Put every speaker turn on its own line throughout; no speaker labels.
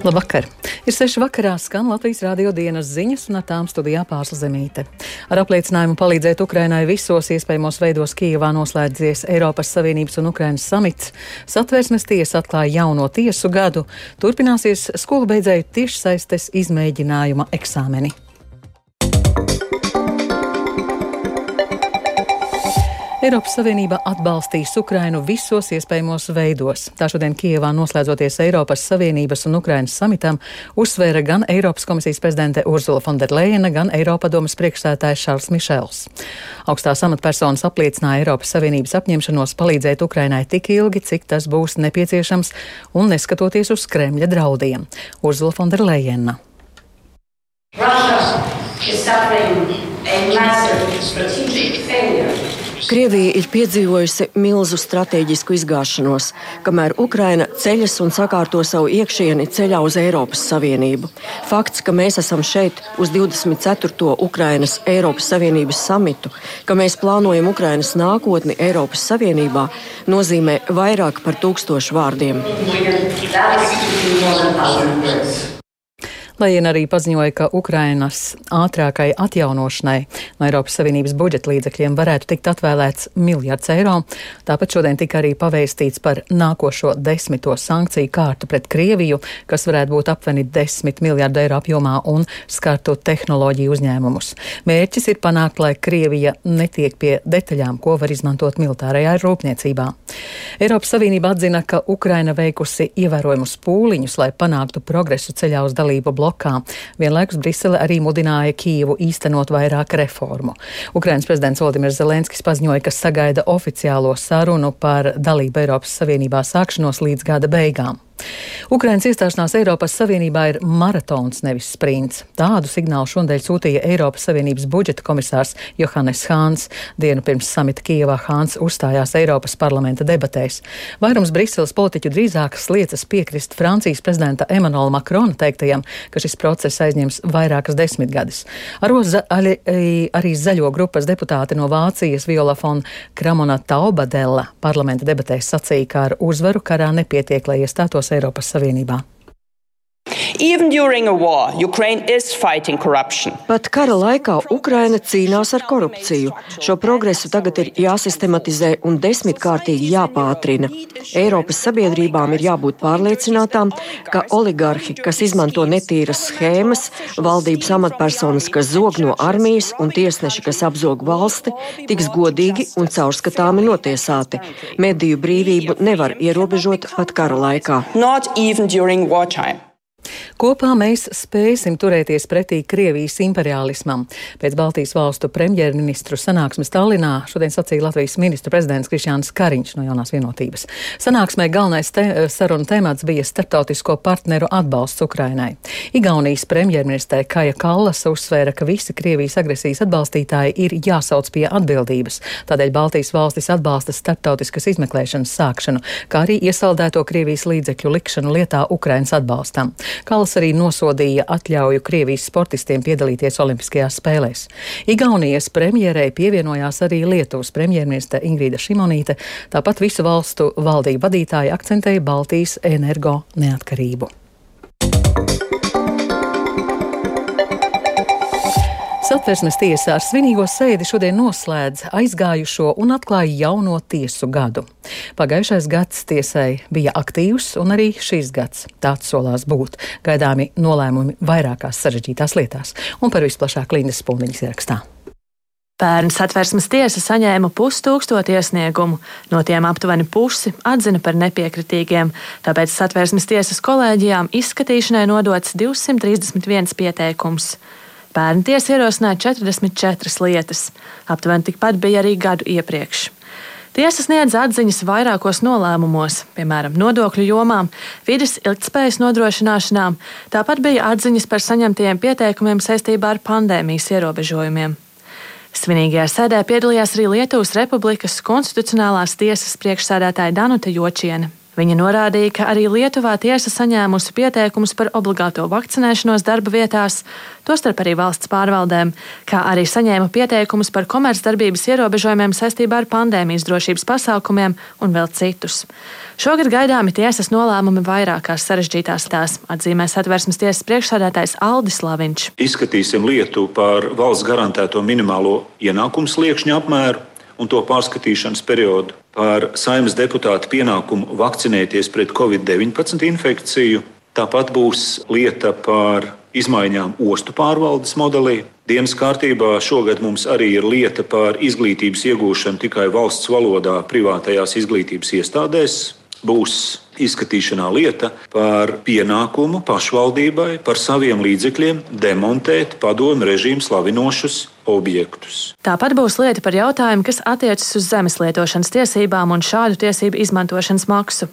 Labvakar! Ir seši vakarā skan Latvijas rādio dienas ziņas un ar tām studijā pārsla zemīte. Ar apliecinājumu palīdzēt Ukrainai visos iespējamos veidos Kijevā noslēdzies Eiropas Savienības un Ukrainas samits. Satversmes tiesa atklāja jauno tiesu gadu. Turpināsies skolu beidzēju tiešsaistes izmēģinājuma eksāmeni. Eiropas Savienība atbalstīs Ukrainu visos iespējamos veidos. Tā šodien Kievā noslēdzoties Eiropas Savienības un Ukrainas samitam uzsvēra gan Eiropas komisijas prezidente Urzula Fonderleina, gan Eiropadomas priekšsētājs Šarls Mišels. Augstās amatpersonas apliecināja Eiropas Savienības apņemšanos palīdzēt Ukrainai tik ilgi, cik tas būs nepieciešams un neskatoties uz Kremļa draudiem. Urzula Fonderleina. Russia is suffering a massive strategic failure.
Krievija ir piedzīvojusi milzu stratēģisku izgāšanos, kamēr Ukraina ceļas un sakārto savu iekšieni ceļā uz Eiropas Savienību. Fakts, ka mēs esam šeit uz 24. Ukrainas Eiropas Savienības samitu, ka mēs plānojam Ukrainas nākotni Eiropas Savienībā, nozīmē vairāk par tūkstošu vārdiem.
Lajina arī paziņoja, ka Ukrainas ātrākai atjaunošanai no Eiropas Savienības budžeta līdzekļiem varētu tikt atvēlēts miljards eiro. Tāpat šodien tika arī pavēstīts par nākošo desmito sankciju kārtu pret Krieviju, kas varētu būt aptuveni 10 miljardu eiro apjomā un skartu tehnoloģiju uzņēmumus. Mērķis ir panākt, lai Krievija netiek pie detaļām, ko var izmantot militārajā rūpniecībā. Eiropas Savienība atzina, ka Ukraina veikusi ievērojumus pūliņus, lai panāktu progresu ceļā uz dalību blokā. Vienlaikus Brisele arī mudināja Kīvu īstenot vairāk reformu. Ukrainas prezidents Valdimirs Zelenskis paziņoja, ka sagaida oficiālo sarunu par dalību Eiropas Savienībā sākšanos līdz gada beigām. Ukrainas iestāšanās Eiropas Savienībā ir maratons, nevis sprints. Tādu signālu šodien sūtīja Eiropas Savienības budžeta komisārs Johannes Hāns. Dienu pirms samita Kijevā Hāns uzstājās Eiropas parlamenta debatēs. Vairums Briseles politiķu drīzāk liecas piekrist Francijas prezidenta Emanuela Makrona teiktajam, ka šis process aizņems vairākas desmitgadus. Arī, arī zaļo grupas deputāti no Vācijas Viola von Kramona Taubadella parlamenta debatēs sacīja, ka ar uzvaru karā nepietiek, lai iestātos Eiropas Savienībā.
War, Pat kara laikā Ukraina cīnās ar korupciju. Šo progresu tagad ir jāsistematizē un desmitkārtīgi jāpātrina. Eiropas sabiedrībām ir jābūt pārliecinātām, ka oligarhi, kas izmanto netīras schēmas, valdības amatpersonas, kas zog no armijas un tiesneši, kas apzog valsti, tiks godīgi un caurskatāmi notiesāti. Mediju brīvību nevar ierobežot pat kara laikā.
Kopā mēs spēsim turēties pretī Krievijas imperialismam. Pēc Baltijas valstu premjerministru sanāksmes Tallinā šodien sacīja Latvijas ministru prezidents Krišjāns Kariņš no jaunās vienotības. Sanāksmē galvenais te, saruna temats bija starptautisko partneru atbalsts Ukrainai. Igaunijas premjerministrē Kaja Kallas uzsvēra, ka visi Krievijas agresijas atbalstītāji ir jāsauc pie atbildības. Tādēļ Baltijas valstis atbalsta starptautiskas izmeklēšanas sākšanu, kā arī iesaldēto Krievijas līdzekļu likšanu lietā Ukrainas atbalstam. Kalas arī nosodīja atļauju Krievijas sportistiem piedalīties Olimpiskajās spēlēs. Igaunijas premjerei pievienojās arī Lietuvas premjerministre Ingrīda Šimonīte, tāpat visu valstu valdību vadītāji akcentēja Baltijas energo neatkarību. Satversmes tiesa ar svinīgo sēdi šodien noslēdz aizgājušo un atklāja jauno tiesu gadu. Pagājušais gads tiesai bija aktīvs, un arī šīs gads tāds solās būt. Gaidāmi nolēmumi vairākās sarežģītās lietās, un par visplašāk Lindas Spundiņas ierakstā.
Pērn satversmes tiesa saņēma pustūkstošu iesniegumu, no tiem aptuveni pusi atzina par nepiekritīgiem, tāpēc satversmes tiesas kolēģijām izskatīšanai nodots 231 pieteikums. Pērn tiesa ierosināja 44 lietas, aptuveni tikpat bija arī gadu iepriekš. Tiesa sniedz atziņas vairākos nolēmumos, piemēram, nodokļu jomām, vidas ilgspējas nodrošināšanā, tāpat bija atziņas par saņemtajiem pieteikumiem saistībā ar pandēmijas ierobežojumiem. Svinīgajā sēdē piedalījās arī Lietuvas Republikas konstitucionālās tiesas priekšsēdētāja Danuta Jočiene. Viņa norādīja, ka arī Lietuvā tiesa saņēmusi pieteikumus par obligāto vakcinēšanos darba vietās, tostarp arī valsts pārvaldēm, kā arī saņēma pieteikumus par komercdarbības ierobežojumiem saistībā ar pandēmijas drošības pasākumiem un vēl citus. Šogad gaidāmi tiesas nolēmumi vairākās sarežģītās tās, atzīmē satversmes tiesas priekšsādātājs Aldis Laviņš.
Izskatīsim lietu par valsts garantēto minimālo ienākumu sliekšņu apmēru un to pārskatīšanas periodu, par saimnes deputātu pienākumu vakcinēties pret covid-19 infekciju. Tāpat būs lieta par izmaiņām ostu pārvaldes modelī. Dienas kārtībā šogad mums arī ir lieta par izglītības iegūšanu tikai valsts valodā privātajās izglītības iestādēs. Būs izskatīšanā lieta par pienākumu pašvaldībai par saviem līdzekļiem demontēt padomu režīmu slavinošus objektus.
Tāpat būs lieta par jautājumu, kas attiecas uz zemes lietošanas tiesībām un šādu tiesību izmantošanas maksu.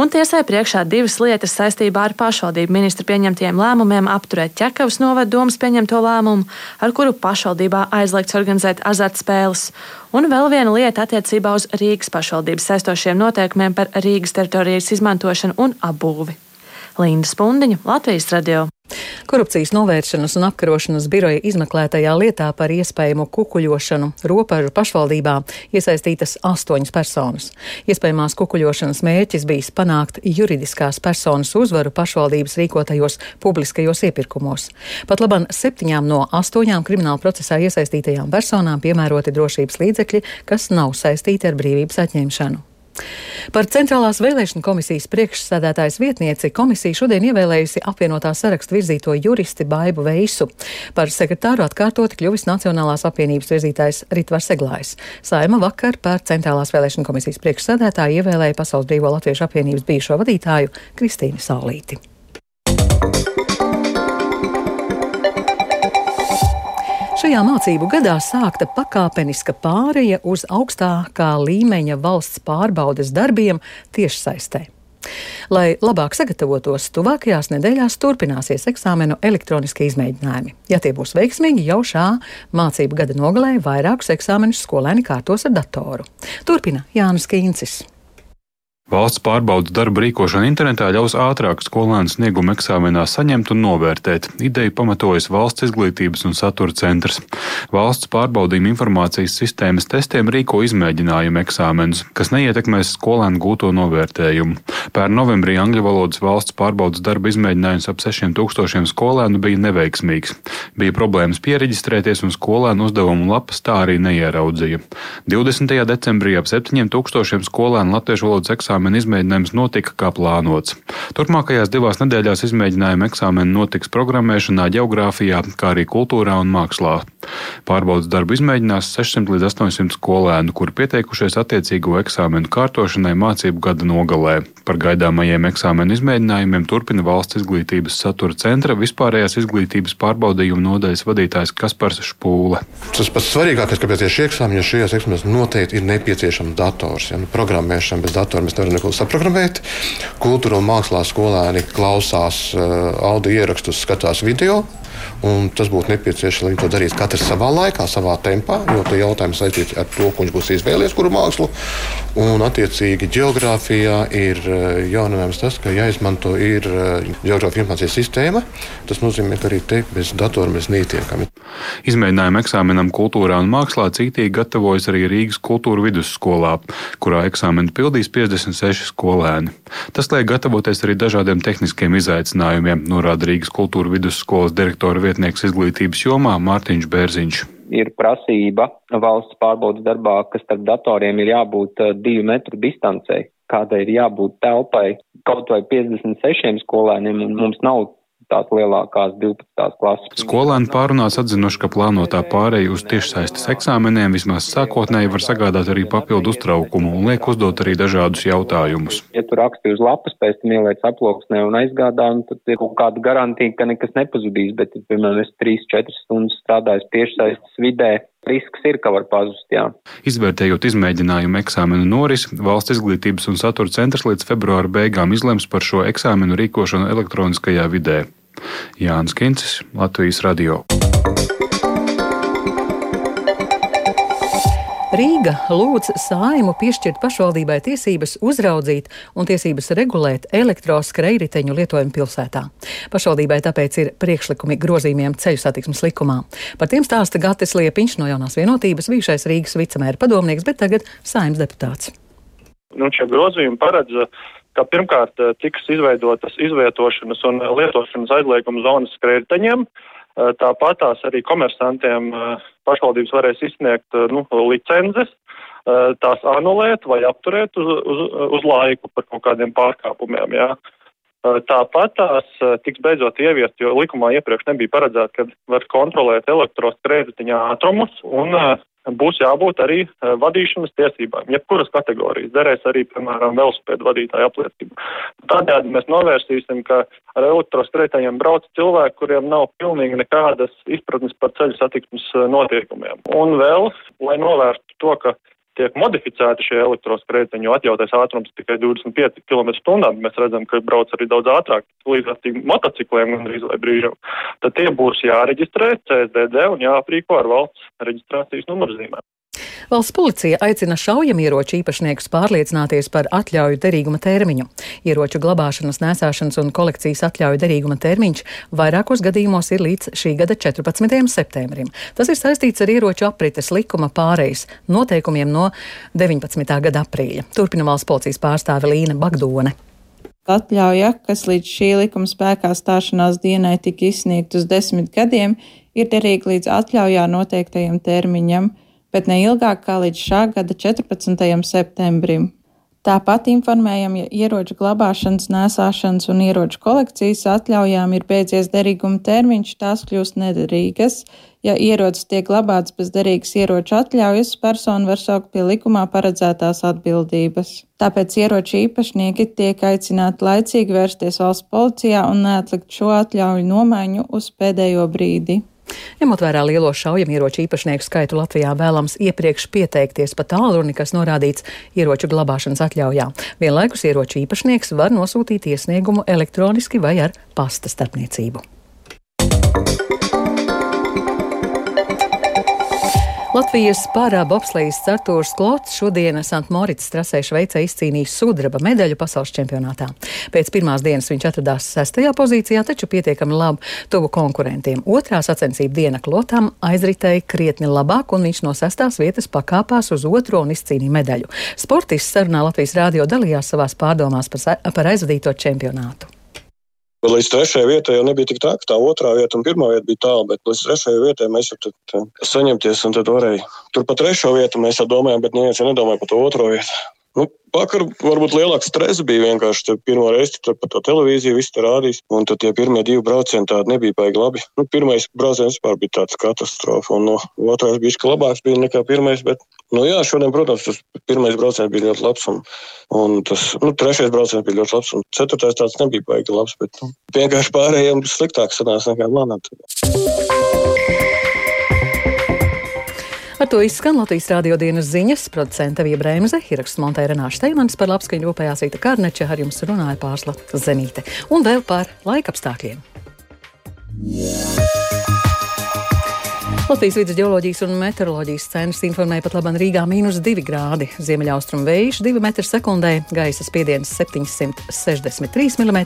Un tiesai priekšā divas lietas saistībā ar pašvaldību ministra pieņemtiem lēmumiem apturēt ķekavas novada domas pieņemto lēmumu, ar kuru pašvaldībā aizliegts organizēt azartspēles. Un vēl viena lieta attiecībā uz Rīgas pašvaldības saistošiem noteikumiem par Rīgas teritorijas izmantošanu un apbūvi. Linda Spundiņa, Latvijas radio.
Korupcijas novēršanas un apkarošanas biroja izmeklētajā lietā par iespējamu kukuļošanu robežu pašvaldībā iesaistītas astoņas personas. Iespējamās kukuļošanas mērķis bijis panākt juridiskās personas uzvaru pašvaldības rīkotajos publiskajos iepirkumos. Pat labam septiņām no astoņām krimināla procesā iesaistītajām personām piemēroti drošības līdzekļi, kas nav saistīti ar brīvības atņemšanu. Par Centrālās vēlēšana komisijas priekšsēdētājas vietnieci komisija šodien ievēlējusi apvienotā sarakstu virzīto juristi Baibu Veisu. Par sekretāru atkārtoti kļuvis Nacionālās apvienības virzītājs Ritvars Eglājs. Saima vakar par Centrālās vēlēšana komisijas priekšsēdētāju ievēlēja Pasaules Brīvo Latviešu apvienības bijušo vadītāju Kristīnu Saulīti. Šajā mācību gadā sākta pakāpeniska pāreja uz augstākā līmeņa valsts pārbaudes darbiem tiešsaistē. Lai labāk sagatavotos, tuvākajās nedēļās turpināsies eksāmenu elektroniskie izmēģinājumi. Ja tie būs veiksmīgi, jau šā mācību gada nogalē vairākus eksāmenus skolēni kārtos ar datoru. Turpina Jānis Kīncis.
Valsts pārbaudas darba rīkošana internetā ļaus ātrāk skolēnu sniegumu eksāmenā saņemt un novērtēt. Ideju pamatojas Valsts izglītības un satura centrs. Valsts pārbaudījuma informācijas sistēmas testiem rīko izmēģinājumu eksāmenus, kas neietekmēs skolēnu gūto novērtējumu. Pērn novembrī angļu valodas valsts pārbaudas darba izmēģinājums ap 6000 skolēnu bija neveiksmīgs. Bija problēmas pieregistrēties un skolēnu uzdevumu lapas tā arī neieraudzīja. 20. decembrī ap 7000 skolēnu latviešu valodas eksāmenu eksāmena izmēģinājums notika kā plānots. Turpmākajās divās nedēļās izmēģinājuma eksāmeni notiks programmēšanā, geogrāfijā, kā arī kultūrā un mākslā. Pārbaudas darbu izmēģinās 600 līdz 800 skolēnu, kuri pieteikušies attiecīgo eksāmenu kārtošanai mācību gada nogalē. Par gaidāmajiem eksāmenu izmēģinājumiem turpina valsts izglītības satura centra vispārējās izglītības pārbaudījuma nodaļas vadītājs Kaspars Špūle.
Tas pats svarīgākais, kāpēc ir šie eksāmeni, jo šajos eksāmenos noteikti ir nepieciešams dators. Ja, nu, programmēšana bez datora mēs nevaram nevar neko saprogrammēt. Kultūra un mākslā skolēni klausās uh, audio ierakstus, skatās video. Tas būtu nepieciešams, lai viņi to darītu katrs savā laikā, savā tempā, jo tie jautājumi saistīti ar to, ko viņš būs izvēlējies, kuru mākslu. Un, attiecīgi, geogrāfijā ir eh, jauninājums tas, ka jāizmanto ir eh, geogrāfijas informācijas sistēma. Tas nozīmē, ka arī te bez datora mēs netiekam.
Izmēģinājumu eksāmenam kultūrā un mākslā cītīgi gatavojas arī Rīgas kultūra vidusskolā, kurā eksāmenu pildīs 56 skolēni. Tas liek gatavoties arī dažādiem tehniskiem izaicinājumiem, norāda Rīgas kultūra vidusskolas direktora vietnieks izglītības jomā Mārtiņš Bērziņš
ir prasība valsts pārbaudas darbā, ka starp datoriem ir jābūt eh, divu metru distancei, kādai ir jābūt telpai kaut vai 56 skolēniem, un mums nav tās lielākās 12. klases.
Skolēni pārunās atzinuši, ka plānotā pārēja uz tiešsaistes eksāmeniem vismaz sākotnēji var sagādāt arī papildu uztraukumu un liek uzdot arī dažādus jautājumus.
Ja tu raksti uz lapas, pēc tam ieliec aploksnē un aizgādā, un tad ir kaut kāda garantija, ka nekas nepazudīs, bet, ja, piemēram, es 3-4 stundas strādāju tiešsaistes vidē, risks ir, ka var pazust. Jā.
Izvērtējot izmēģinājumu eksāmenu norisi, Valsts izglītības un satura centrs līdz februāra beigām izlems par šo eksāmenu rīkošanu elektroniskajā vidē. Jānis Kincis, Latvijas Radio.
Rīga lūdz saimu piešķirt pašvaldībai tiesības uzraudzīt un tiesības regulēt elektroskrējriteņu lietojumu pilsētā. Pašvaldībai tāpēc ir priekšlikumi grozījumiem ceļu satiksmes likumā. Par tiem stāsta Gatis Liepiņš no jaunās vienotības, bijušais Rīgas vicemēra padomnieks, bet tagad saimnes deputāts.
Nu, šie grozījumi paredz, ka pirmkārt tiks izveidotas izvietošanas un lietošanas aizlieguma zonas skrējriteņiem. Tāpat tās arī komersantiem pašvaldības varēs izsniegt nu, licences, tās anulēt vai apturēt uz, uz, uz laiku par kaut kādiem pārkāpumiem. Jā. Tāpat tās tiks beidzot ieviest, jo likumā iepriekš nebija paredzēts, ka var kontrolēt elektroskrējētiņa ātrumus un būs jābūt arī vadīšanas tiesībām, jebkuras kategorijas. Derēs arī, piemēram, velospēdu vadītāja apliecība. Tādējādi mēs novērsīsim, ka ar elektrostreitējiem brauc cilvēki, kuriem nav pilnīgi nekādas izpratnes par ceļu satiksmes notiekumiem. Un vēl, lai novērstu to, ka tiek modificēti šie elektroskrētiņi, jo atļautais ātrums tikai 25 km/h. Mēs redzam, ka brauc arī daudz ātrāk, līdz ar tiem motocikliem gandrīz vai brīžam. Tad tie būs jāreģistrē CSDD un jāaprīko ar valsts reģistrācijas numurzīmēm.
Valsts policija aicina šaujamieroču īpašniekus pārliecināties par atļauju derīguma termiņu. Ieroču glabāšanas, nēsāšanas un kolekcijas atļauju derīguma termiņš vairākos gadījumos ir līdz šī gada 14. septembrim. Tas ir saistīts ar ieroču aprites likuma pārejas noteikumiem no 19. gada aprīļa. Turpina valsts policijas pārstāve Līna Bagdone.
Atļauja, kas līdz šī likuma spēkā stāšanās dienai tika izsniegta uz desmit gadiem, ir derīga līdz atļaujā noteiktajam termiņam bet ne ilgāk kā līdz šā gada 14. septembrim. Tāpat informējam, ja ieroču glabāšanas, nēsāšanas un ieroču kolekcijas atļaujām ir beidzies derīguma termiņš, tās kļūst nederīgas. Ja ierocis tiek glabāts bez derīgas ieroču atļaujas, persona var saukt pie likumā paredzētās atbildības. Tāpēc ieroču īpašnieki tiek aicināti laicīgi vērsties valsts policijā un neatlikt šo atļauju nomaiņu uz pēdējo brīdi.
Ņemot vērā lielo šaujamieroču īpašnieku skaitu Latvijā, vēlams iepriekš pieteikties pa tālruni, kas norādīts ieroču glabāšanas atļaujā. Vienlaikus ieroču īpašnieks var nosūtīt iesniegumu elektroniski vai ar pasta starpniecību. Latvijas pārā bobslejas Artūrs Klots šodien Santmorits trasē Šveicē izcīnījis sudraba medaļu pasaules čempionātā. Pēc pirmās dienas viņš atradās sestajā pozīcijā, taču pietiekami labi tuvu konkurentiem. Otrā sacensību diena Klotam aizritēja krietni labāk, un viņš no sestās vietas pakāpās uz otro un izcīnīja medaļu. Sportists sarunā Latvijas rādio dalījās savās pārdomās par, par aizvadīto čempionātu.
Līdz trešajai vietai jau nebija tik tā, ka tā otrā vieta un pirmā vieta bija tālu, bet līdz trešajai vietai mēs jau tad saņemties un tad varēja. Tur pa trešo vietu mēs jau domājām, bet neviens jau nedomāja par to otro vietu. Nu, vakar varbūt lielāks stress bija vienkārši. Pirmo reizi tur pa to televīziju viss tur rādīs, un tad tie pirmie divi braucieni tādi nebija baigi labi. Nu, pirmais brauciens vispār bija tāds katastrofa, un no otrais bija labāks bija nekā pirmais, bet, nu jā, šodien, protams, tas pirmais brauciens bija ļoti labs, un, un tas, nu, trešais brauciens bija ļoti labs, un ceturtais tāds nebija baigi labs, bet nu, vienkārši pārējiem sliktāk sanāca nekā manā.
Ar to izskan Latvijas rādio dienas ziņas, producenta Vija Brēmze, ieraksts Montē Renāša Teimans par labskaņu rūpējās Rīta Karneča, ar jums runāja Pārsla Zenīte. Un vēl par laikapstākļiem. Latvijas vidus geoloģijas un meteoroloģijas centrs informēja pat labam Rīgā mīnus 2 grādi, ziemeļaustrumu vējš 2 m2, gaisa spiediens 763 mm,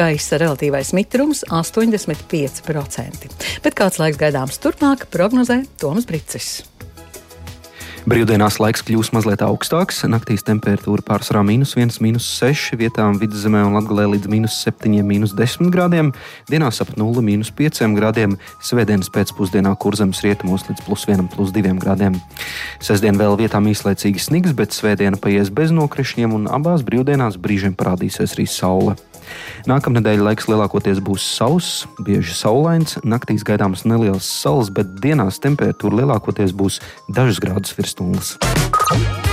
gaisa relatīvais mitrums 85%. Bet kāds laiks gaidāms turpmāk, prognozē Toms Bricis.
Brīvdienās laiks kļūs mazliet augstāks. Naktīs temperatūra pārsvarā minus 1, minus 6, vietām vidzemē un latgalē līdz minus 7, minus 10 grādiem. Dienās ap 0, minus 5 grādiem. Svētdienas pēcpusdienā kurzemes rietumos līdz plus 1, plus 2 grādiem. Sestdien vēl vietām īslaicīgi sniks, bet svētdiena paies bez nokrišņiem un abās brīvdienās brīžiem parādīsies arī saule. Nākamnedēļ laiks lielākoties būs sauss, bieži saulains, naktīs gaidāms neliels sals, bet dienās temperatūra lielākoties būs dažus grādus virs Leistungs.